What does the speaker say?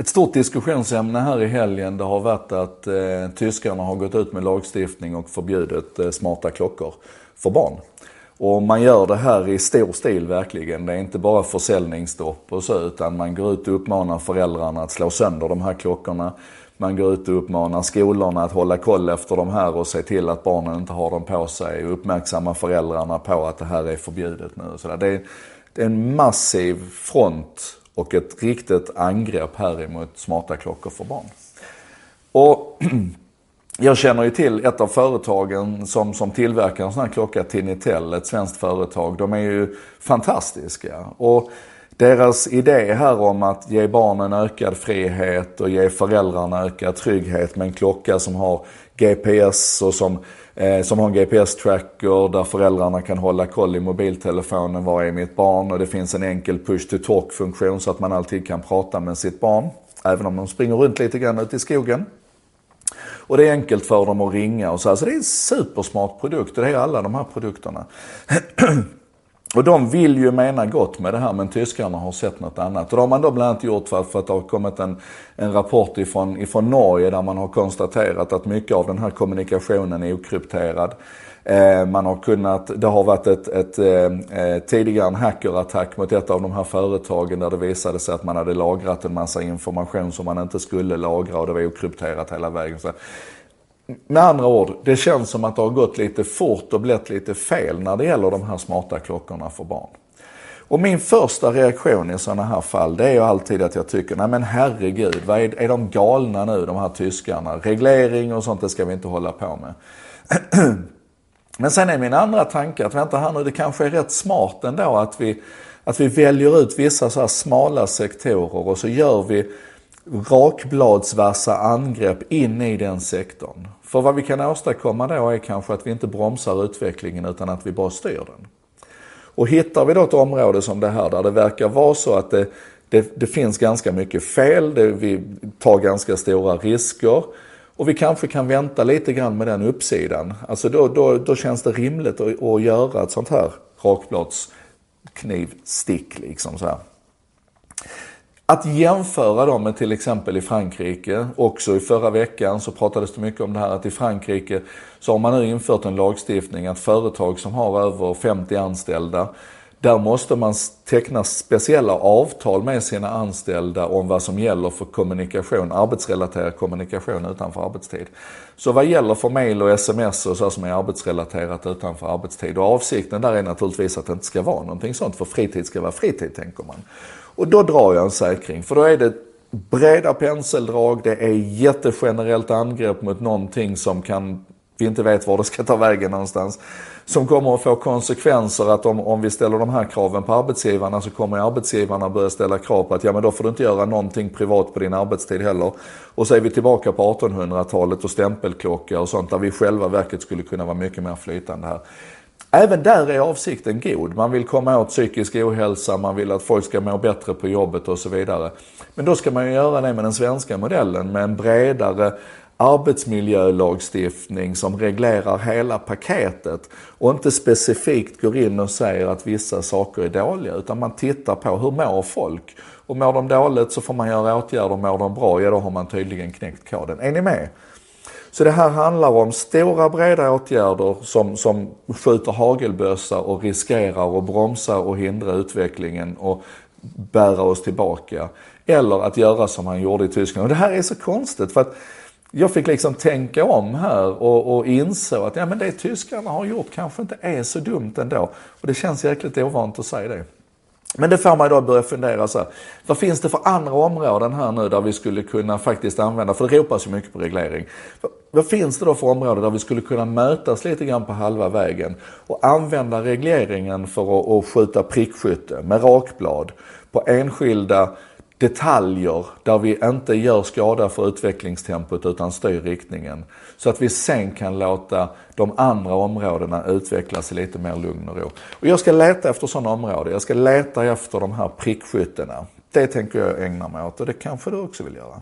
Ett stort diskussionsämne här i helgen det har varit att eh, tyskarna har gått ut med lagstiftning och förbjudit eh, smarta klockor för barn. Och man gör det här i stor stil verkligen. Det är inte bara försäljningsstopp och så utan man går ut och uppmanar föräldrarna att slå sönder de här klockorna. Man går ut och uppmanar skolorna att hålla koll efter de här och se till att barnen inte har dem på sig. Och uppmärksamma föräldrarna på att det här är förbjudet nu. Så det, är, det är en massiv front och ett riktigt angrepp här emot smarta klockor för barn. Och jag känner ju till ett av företagen som, som tillverkar en sån här klocka, Tinitel, ett svenskt företag. De är ju fantastiska. Och deras idé här om att ge barnen ökad frihet och ge föräldrarna ökad trygghet med en klocka som har GPS och som, eh, som har en GPS-tracker där föräldrarna kan hålla koll i mobiltelefonen. Var är mitt barn? Och det finns en enkel push-to-talk-funktion så att man alltid kan prata med sitt barn. Även om de springer runt lite grann ute i skogen. Och det är enkelt för dem att ringa och så. Alltså det är en supersmart produkt och det är alla de här produkterna. Och de vill ju mena gott med det här men tyskarna har sett något annat. Och det har man då bland annat gjort för, för att det har kommit en, en rapport ifrån, ifrån Norge där man har konstaterat att mycket av den här kommunikationen är okrypterad. Eh, man har kunnat, det har varit ett, ett eh, eh, tidigare en hackerattack mot ett av de här företagen där det visade sig att man hade lagrat en massa information som man inte skulle lagra och det var okrypterat hela vägen. Så med andra ord, det känns som att det har gått lite fort och blivit lite fel när det gäller de här smarta klockorna för barn. Och min första reaktion i sådana här fall, det är ju alltid att jag tycker, nej men herregud, vad är, är de galna nu de här tyskarna? Reglering och sånt, det ska vi inte hålla på med. Men sen är min andra tanke att vänta här nu, det kanske är rätt smart ändå att vi, att vi väljer ut vissa så här smala sektorer och så gör vi rakbladsvassa angrepp in i den sektorn. För vad vi kan åstadkomma då är kanske att vi inte bromsar utvecklingen utan att vi bara styr den. Och hittar vi då ett område som det här där det verkar vara så att det, det, det finns ganska mycket fel, det, vi tar ganska stora risker och vi kanske kan vänta lite grann med den uppsidan. Alltså då, då, då känns det rimligt att, att göra ett sånt här rakbladsknivstick liksom så här. Att jämföra dem med till exempel i Frankrike, också i förra veckan så pratades det mycket om det här att i Frankrike så har man nu infört en lagstiftning att företag som har över 50 anställda, där måste man teckna speciella avtal med sina anställda om vad som gäller för kommunikation, arbetsrelaterad kommunikation utanför arbetstid. Så vad gäller för mail och sms och så som är arbetsrelaterat utanför arbetstid. Och avsikten där är naturligtvis att det inte ska vara någonting sånt, för fritid ska vara fritid tänker man. Och då drar jag en säkring, för då är det breda penseldrag, det är jättegenerellt angrepp mot någonting som kan, vi inte vet var det ska ta vägen någonstans. Som kommer att få konsekvenser att om, om vi ställer de här kraven på arbetsgivarna så kommer arbetsgivarna börja ställa krav på att ja men då får du inte göra någonting privat på din arbetstid heller. Och så är vi tillbaka på 1800-talet och stämpelklocka och sånt där vi själva verket skulle kunna vara mycket mer flytande här. Även där är avsikten god. Man vill komma åt psykisk ohälsa, man vill att folk ska må bättre på jobbet och så vidare. Men då ska man ju göra det med den svenska modellen med en bredare arbetsmiljölagstiftning som reglerar hela paketet och inte specifikt går in och säger att vissa saker är dåliga utan man tittar på hur mår folk? Och mår de dåligt så får man göra åtgärder, mår de bra, ja då har man tydligen knäckt koden. Är ni med? Så det här handlar om stora breda åtgärder som, som skjuter hagelbössa och riskerar och bromsar och hindrar utvecklingen och bära oss tillbaka. Eller att göra som han gjorde i Tyskland. Och det här är så konstigt för att jag fick liksom tänka om här och, och inså att ja, men det tyskarna har gjort kanske inte är så dumt ändå. Och det känns jäkligt ovant att säga det. Men det får mig då att börja fundera så här, vad finns det för andra områden här nu där vi skulle kunna faktiskt använda, för det ropas ju mycket på reglering. Vad finns det då för områden där vi skulle kunna mötas lite grann på halva vägen och använda regleringen för att, att skjuta prickskytte med rakblad på enskilda detaljer där vi inte gör skada för utvecklingstempot utan styr riktningen. Så att vi sen kan låta de andra områdena utvecklas i lite mer lugn och ro. Och jag ska leta efter sådana områden. Jag ska leta efter de här prickskyttena. Det tänker jag ägna mig åt och det kanske du också vill göra.